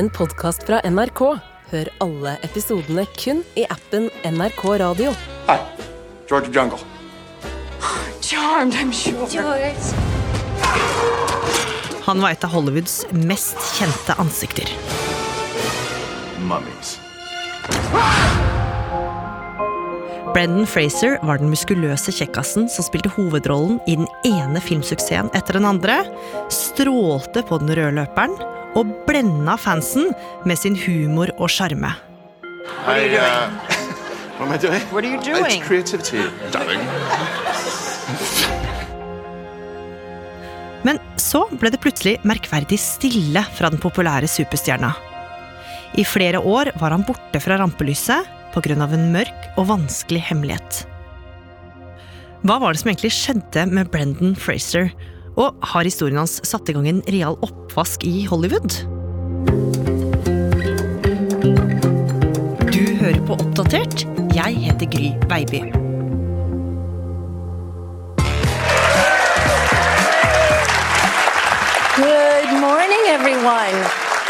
en podkast fra NRK. Hør alle episodene kun i appen NRK Radio. Hi, George Jungle. Charmed, I'm sure. George. Han var et av Hollywoods mest kjente ansikter. Mummies. Brendan Fraser var den muskuløse kjekkasen som spilte hovedrollen i den ene filmsuksessen etter den andre, strålte på den røde løperen og blenda fansen med sin humor og sjarme. What am I doing? What are you doing? It's creativity, darling. Men så ble det plutselig merkverdig stille fra den populære superstjerna. I flere år var han borte fra rampelyset pga. en mørk og vanskelig hemmelighet. Hva var det som egentlig skjedde med Brendan Fraser, og har historien hans satt i gang en real oppvask i Hollywood? Du hører på Oppdatert. Jeg heter Gry Baby. Good morning, everyone,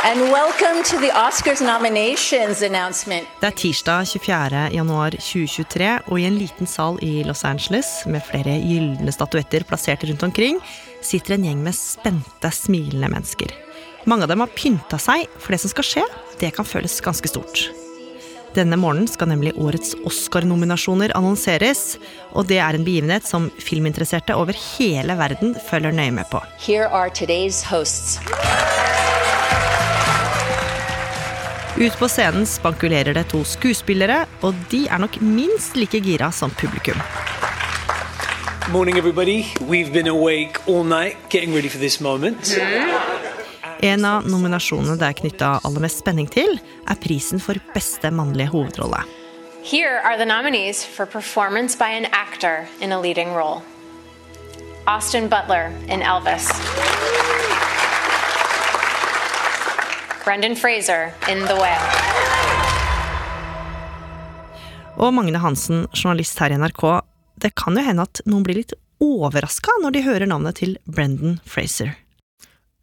and welcome to the Oscars nominations announcement. Det er tirsdag 24. januar 2023, og i en liten sal i Los Angeles med flere gylne statuetter plassert rundt omkring, sitter en gjeng med spente, smilende mennesker. Mange av dem har pynta seg, for det som skal skje, det kan føles ganske stort. Denne morgenen skal nemlig årets Oscar-nominasjoner annonseres, og det er en begivenhet som filminteresserte over hele verden følger nøye med på. Ut på scenen spankulerer det to skuespillere, og de er nok minst like gira som publikum. Morning, everybody. We've been awake all night getting ready for this moment. En av nominasjonene det er knytta aller mest spenning til, er prisen for beste mannlige hovedrolle. Here are the nominees for performance by an actor in a leading role Austin Butler in Elvis, Brendan Fraser in The Whale. Og Magne Hansen, journalist her i NRK, det kan jo hende at noen blir litt overraska når de hører navnet til Brendan Fraser.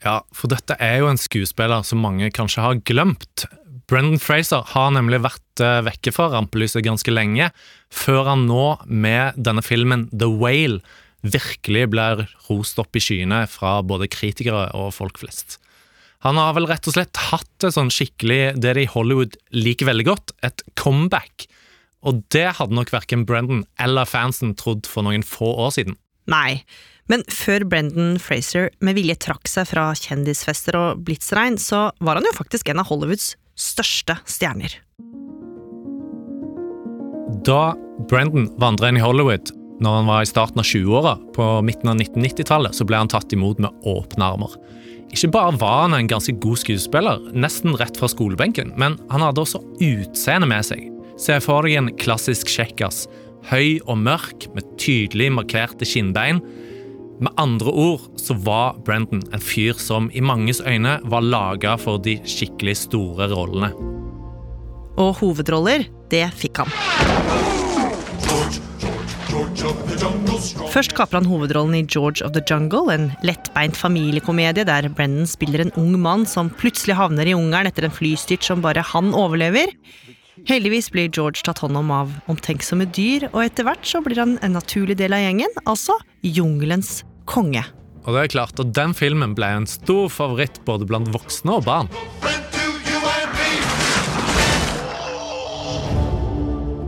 Ja, for dette er jo en skuespiller som mange kanskje har glemt. Brendan Fraser har nemlig vært eh, vekke fra rampelyset ganske lenge, før han nå, med denne filmen The Whale, virkelig blir rost opp i skyene fra både kritikere og folk flest. Han har vel rett og slett hatt det sånn skikkelig, det de i Hollywood liker veldig godt, et comeback. Og det hadde nok verken Brendan eller fansen trodd for noen få år siden. Nei, men før Brendan Fraser med vilje trakk seg fra kjendisfester og blitsregn, så var han jo faktisk en av Hollywoods største stjerner. Da Brendan vandra inn i Hollywood når han var i starten av 20-åra, på midten av 1990-tallet, så ble han tatt imot med åpne armer. Ikke bare var han en ganske god skuespiller, nesten rett fra skolebenken, men han hadde også utseendet med seg. Se for deg en klassisk kjekkas. Høy og mørk, med tydelig markerte kinnbein. Med andre ord så var Brendan en fyr som i manges øyne var laga for de skikkelig store rollene. Og hovedroller, det fikk han. Først kaper han hovedrollen i George of the Jungle, en lettbeint familiekomedie der Brendan spiller en ung mann som plutselig havner i Ungarn etter en flystyrt som bare han overlever. Heldigvis blir George tatt hånd om av omtenksomme dyr, og etter hvert så blir han en naturlig del av gjengen, altså jungelens konge. Og det er klart at Den filmen ble en stor favoritt både blant voksne og barn.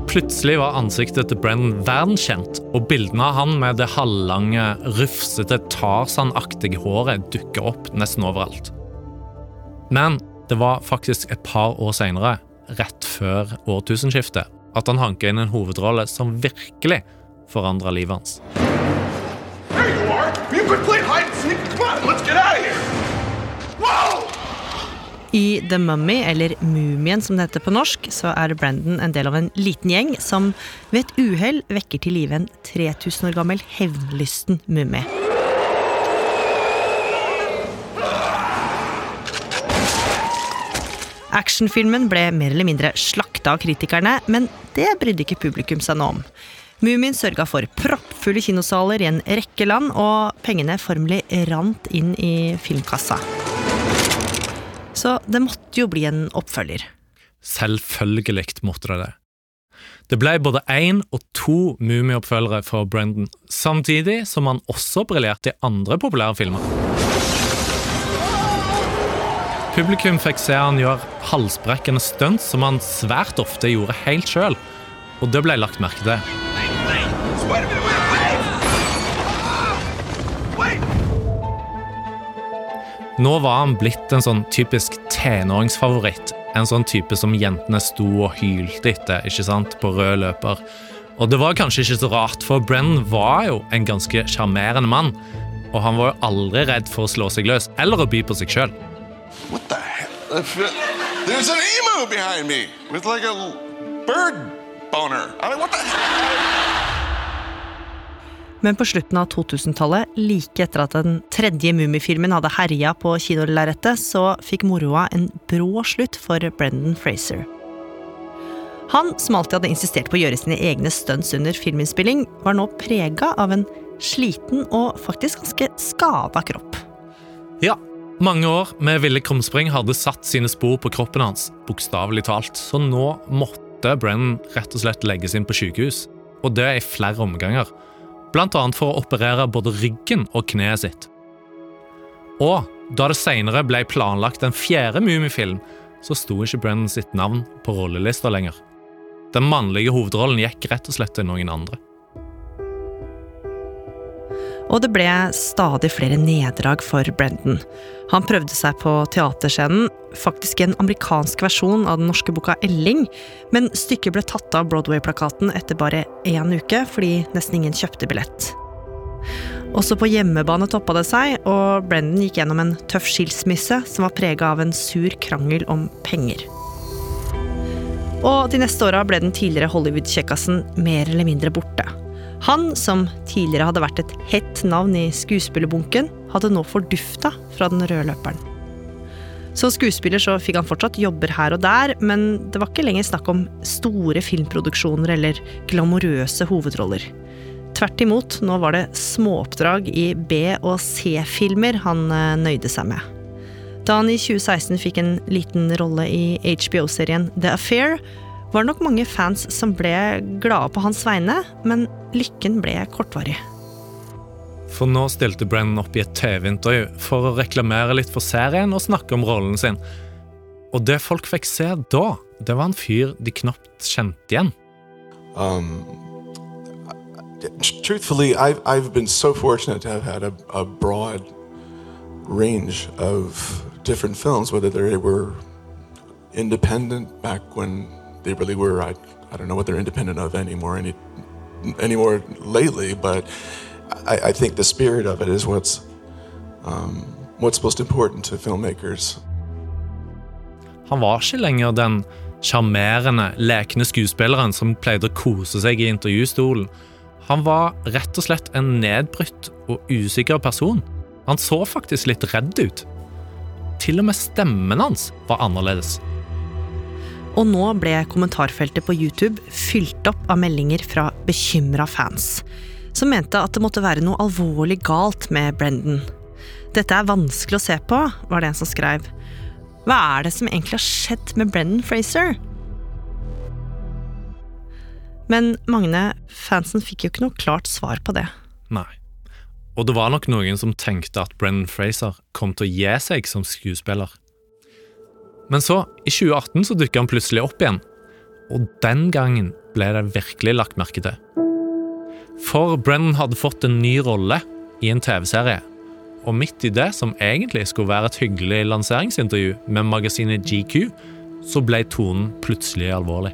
Plutselig var ansiktet til Brennan verdenskjent, og bildene av han med det halvlange, rufsete, Tarzan-aktige håret dukker opp nesten overalt. Men det var faktisk et par år seinere, rett før årtusenskiftet, at han hanka inn en hovedrolle som virkelig forandra livet hans. I The Mummy, eller Mumien som det heter på norsk, så er Brandon en del av en liten gjeng som ved et uhell vekker til live en 3000 år gammel hevnlysten mumie. Actionfilmen ble mer eller mindre slakta av kritikerne, men det brydde ikke publikum seg noe om. Mumien sørga for proppfulle kinosaler i en rekke land, og pengene formelig rant inn i filmkassa. Så det måtte jo bli en oppfølger. Selvfølgelig måtte det det. Det ble både én og to mumieoppfølgere for Brendan, samtidig som han også briljerte i andre populære filmer. Publikum fikk se han gjøre halsbrekkende stunts som han svært ofte gjorde helt sjøl, og det ble lagt merke til. Nå var han blitt en sånn typisk tenåringsfavoritt. En sånn type som jentene sto og hylte etter ikke sant, på rød løper. Og det var kanskje ikke så rart, for Brennan var jo en ganske sjarmerende mann. Og han var jo aldri redd for å slå seg løs eller å by på seg sjøl. What the hell? There's an emu behind me with like a bird boner. I mean, what the? Men på slutten av 2000-tallet, like etter at den tredje Mummifilmen hadde herja på kinolerretet, så fikk moroa en brå slutt for Brendan Fraser. Han, som alltid hadde insistert på å gjøre sine egne stunts under filminnspilling, var nå prega av en sliten og faktisk ganske skada kropp. Ja, mange år med ville krumspring hadde satt sine spor på kroppen hans, bokstavelig talt, så nå måtte Brennan rett og slett legges inn på sykehus. Og det i flere omganger. Blant annet for å operere både ryggen og kneet sitt. Og da det senere ble planlagt en fjerde Mummifilm, så sto ikke Brennan sitt navn på rollelista lenger. Den mannlige hovedrollen gikk rett og slett til noen andre. Og det ble stadig flere nederlag for Brendan. Han prøvde seg på teaterscenen, faktisk i en amerikansk versjon av den norske boka Elling, men stykket ble tatt av Broadway-plakaten etter bare én uke, fordi nesten ingen kjøpte billett. Også på hjemmebane toppa det seg, og Brendan gikk gjennom en tøff skilsmisse som var prega av en sur krangel om penger. Og de neste åra ble den tidligere Hollywood-kjekkasen mer eller mindre borte. Han, som tidligere hadde vært et hett navn i skuespillerbunken, hadde nå fordufta fra den røde løperen. Som skuespiller så fikk han fortsatt jobber her og der, men det var ikke lenger snakk om store filmproduksjoner eller glamorøse hovedroller. Tvert imot, nå var det småoppdrag i B- og C-filmer han eh, nøyde seg med. Da han i 2016 fikk en liten rolle i HBO-serien The Affair, var det nok mange fans som ble glade på hans vegne, men lykken ble kortvarig. For nå stilte Brennan opp i et TV-intervju for å reklamere litt for serien og snakke om rollen sin. Og det folk fikk se da, det var en fyr de knapt kjente igjen. Um, truthfully, I've, I've been so fortunate to have had a, a broad range of different films, whether they were independent back when they really were. I, I don't know what they're independent of anymore, any, anymore lately, but I, I think the spirit of it is what's, um, what's most important to filmmakers. Han var ikke lenger den sjarmerende, lekne skuespilleren som pleide å kose seg i intervjustolen. Han var rett og slett en nedbrutt og usikker person. Han så faktisk litt redd ut. Til og med stemmen hans var annerledes. Og nå ble kommentarfeltet på YouTube fylt opp av meldinger fra bekymra fans, som mente at det måtte være noe alvorlig galt med Brendan. Dette er vanskelig å se på, var det en som skrev. Hva er det som egentlig har skjedd med Brendan Fraser? Men Magne, fansen fikk jo ikke noe klart svar på det. Nei. Og det var nok noen som tenkte at Brennan Fraser kom til å gi seg som skuespiller. Men så, i 2018, så dukka han plutselig opp igjen. Og den gangen ble det virkelig lagt merke til. For Brennan hadde fått en ny rolle i en TV-serie. Og midt i det, som egentlig skulle være et hyggelig lanseringsintervju med magasinet GQ, så ble tonen plutselig alvorlig.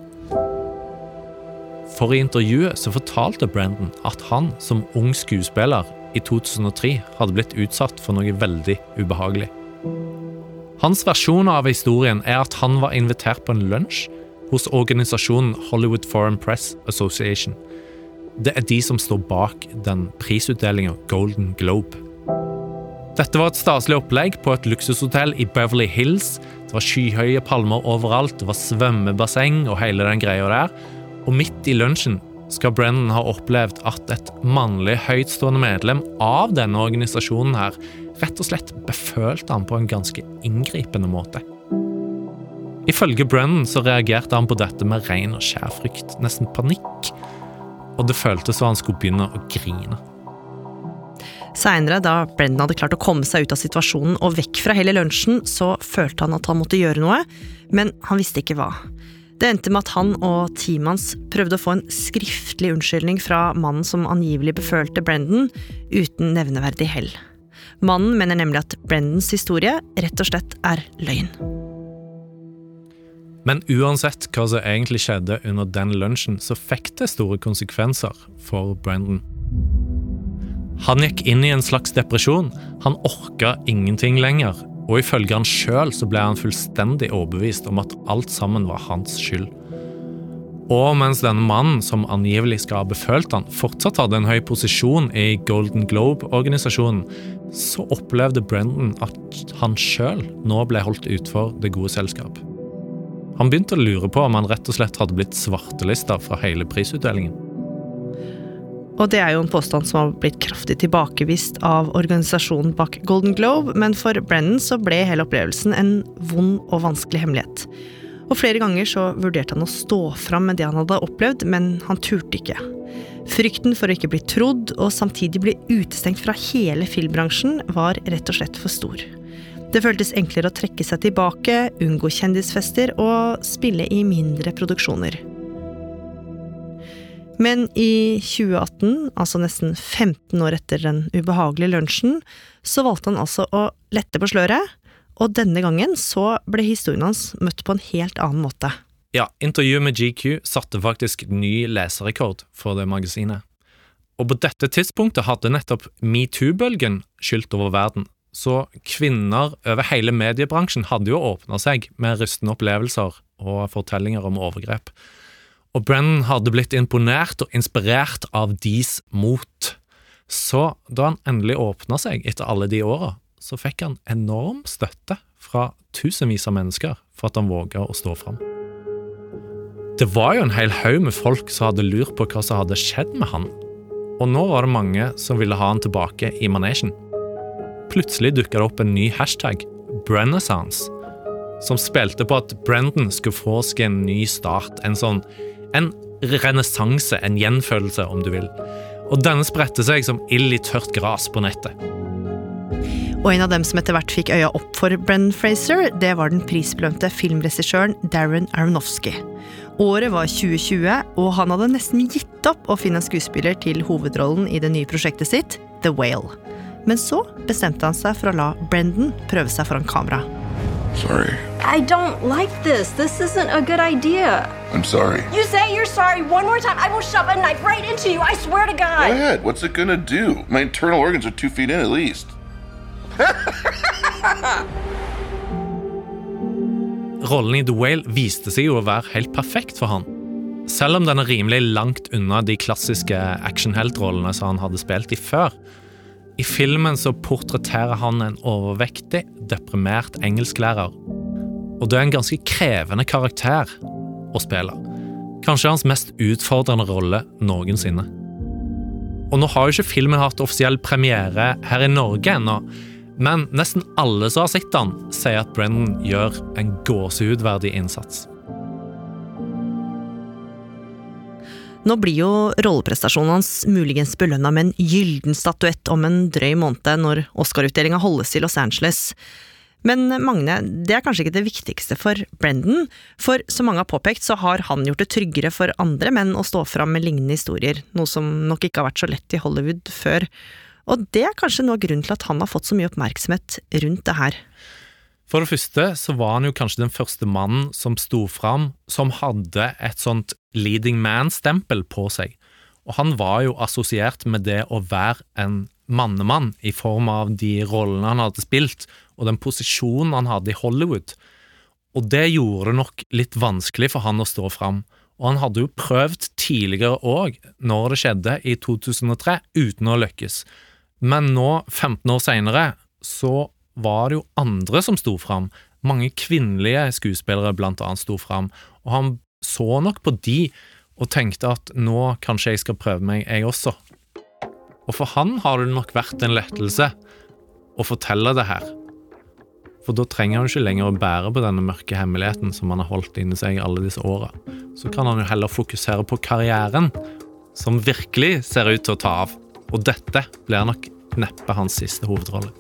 For i intervjuet så fortalte Brendan at han som ung skuespiller i 2003 hadde blitt utsatt for noe veldig ubehagelig. Hans versjon av historien er at han var invitert på en lunsj hos organisasjonen Hollywood Foreign Press Association. Det er de som står bak den prisutdelinga Golden Globe. Dette var et staselig opplegg på et luksushotell i Beverly Hills. Det var skyhøye palmer overalt, det var svømmebasseng og hele den greia der. Og midt i lunsjen skal Brennan ha opplevd at et mannlig høytstående medlem av denne organisasjonen her rett og slett befølte han på en ganske inngripende måte. Ifølge Brennan så reagerte han på dette med ren og skjær frykt, nesten panikk. Og det føltes som han skulle begynne å grine. Seinere, da Brennan hadde klart å komme seg ut av situasjonen og vekk fra hele lunsjen, så følte han at han måtte gjøre noe, men han visste ikke hva. Det endte med at han og teamet hans prøvde å få en skriftlig unnskyldning fra mannen som angivelig befølte Brendan, uten nevneverdig hell. Mannen mener nemlig at Brendans historie rett og slett er løgn. Men uansett hva som egentlig skjedde under den lunsjen, så fikk det store konsekvenser for Brendan. Han gikk inn i en slags depresjon. Han orka ingenting lenger. Og ifølge han sjøl ble han fullstendig overbevist om at alt sammen var hans skyld. Og mens denne mannen, som angivelig skal ha befølt han, fortsatt hadde en høy posisjon i Golden Globe-organisasjonen, så opplevde Brendan at han sjøl nå ble holdt utfor det gode selskap. Han begynte å lure på om han rett og slett hadde blitt svartelista fra hele prisutdelingen. Og det er jo en påstand som har blitt kraftig tilbakevist av organisasjonen bak Golden Globe, men for Brennan så ble hele opplevelsen en vond og vanskelig hemmelighet. Og flere ganger så vurderte han å stå fram med det han hadde opplevd, men han turte ikke. Frykten for å ikke bli trodd, og samtidig bli utestengt fra hele filmbransjen, var rett og slett for stor. Det føltes enklere å trekke seg tilbake, unngå kjendisfester og spille i mindre produksjoner. Men i 2018, altså nesten 15 år etter den ubehagelige lunsjen, så valgte han altså å lette på sløret, og denne gangen så ble historien hans møtt på en helt annen måte. Ja, intervjuet med GQ satte faktisk ny leserrekord for det magasinet. Og på dette tidspunktet hadde nettopp metoo-bølgen skylt over verden, så kvinner over hele mediebransjen hadde jo åpna seg med rystende opplevelser og fortellinger om overgrep og Brennan hadde blitt imponert og inspirert av deres mot. Så da han endelig åpna seg etter alle de åra, så fikk han enorm støtte fra tusenvis av mennesker for at han våga å stå fram. Det var jo en hel haug med folk som hadde lurt på hva som hadde skjedd med han, og nå var det mange som ville ha han tilbake i manesjen. Plutselig dukka det opp en ny hashtag, Brennaissance, som spilte på at Brendan skulle få seg en ny start, en sånn en renessanse, en gjenfølelse, om du vil. Og denne spredte seg som ild i tørt gras på nettet. Og en av dem som etter hvert fikk øya opp for Brenn Fraser, det var den prisbelønte filmregissøren Darren Aronofsky. Året var 2020, og han hadde nesten gitt opp å finne en skuespiller til hovedrollen i det nye prosjektet sitt, The Whale. Men så bestemte han seg for å la Brendan prøve seg foran kamera. Sorry. I don't like this. This isn't a good idea. I'm sorry. You say you're sorry one more time, I will shove a knife right into you. I swear to God. Go ahead. What's it gonna do? My internal organs are two feet in at least. Rollen i The Whale viste seg jo å være helt perfekt for han. Selv om den er rimelig langt unna de klassiske actionheltrollene som han hadde spilt i før. I filmen så portretterer han en overvektig, deprimert engelsklærer. Og det er en ganske krevende karakter å spille. Kanskje hans mest utfordrende rolle noensinne. Og nå har jo ikke filmen hatt offisiell premiere her i Norge ennå, men nesten alle som har sett han, sier at Brennan gjør en gåsehudverdig innsats. Nå blir jo rolleprestasjonen hans muligens belønna med en gylden statuett om en drøy måned når Oscar-utdelinga holdes i Los Angeles. Men Magne, det er kanskje ikke det viktigste for Brendan, for som mange har påpekt, så har han gjort det tryggere for andre menn å stå fram med lignende historier, noe som nok ikke har vært så lett i Hollywood før. Og det er kanskje noe av grunnen til at han har fått så mye oppmerksomhet rundt det her. For det første så var han jo kanskje den første mannen som sto fram som hadde et sånt leading man-stempel på seg. Og han var jo assosiert med det å være en mannemann i form av de rollene han hadde spilt, og den posisjonen han hadde i Hollywood. Og det gjorde det nok litt vanskelig for han å stå fram. Og han hadde jo prøvd tidligere òg, når det skjedde i 2003, uten å lykkes. Men nå, 15 år seinere, så var det jo andre som sto fram. Mange kvinnelige skuespillere blant annet sto fram, og han så nok på de og tenkte at nå kanskje jeg skal prøve meg, jeg også. Og for han har det nok vært en lettelse å fortelle det her. For da trenger han ikke lenger å bære på denne mørke hemmeligheten som han har holdt inni seg alle disse åra. Så kan han jo heller fokusere på karrieren, som virkelig ser ut til å ta av. Og dette blir nok neppe hans siste hovedrolle.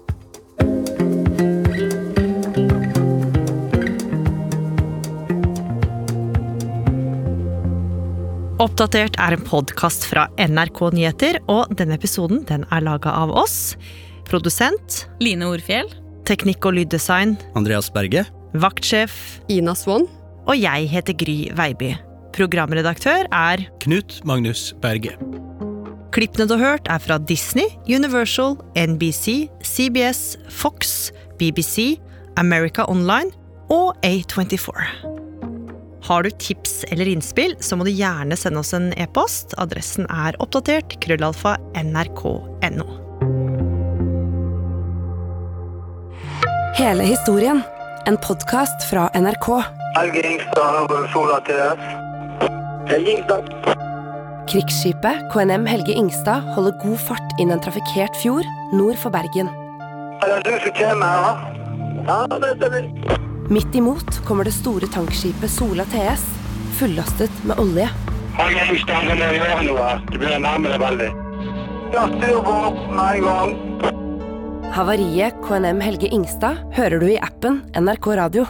Oppdatert er en podkast fra NRK Nyheter, og denne episoden den er laga av oss. Produsent Line Orfjell. Teknikk og lyddesign Andreas Berge. Vaktsjef Ina Swann. Og jeg heter Gry Veiby. Programredaktør er Knut Magnus Berge. Klippene du har hørt, er fra Disney, Universal, NBC, CBS, Fox, BBC, America Online og A24. Har du tips eller innspill, så må du gjerne sende oss en e-post. Adressen er oppdatert krøllalfa nrk.no. Hele historien. En podkast fra NRK. Helge Ingstad, Sola til deg. Helge Ingstad. Krigsskipet KNM Helge Ingstad holder god fart inn en trafikkert fjord nord for Bergen. Er. Midt imot kommer det store tankskipet Sola TS, fullastet med olje. Havariet KNM Helge Ingstad hører du i appen NRK Radio.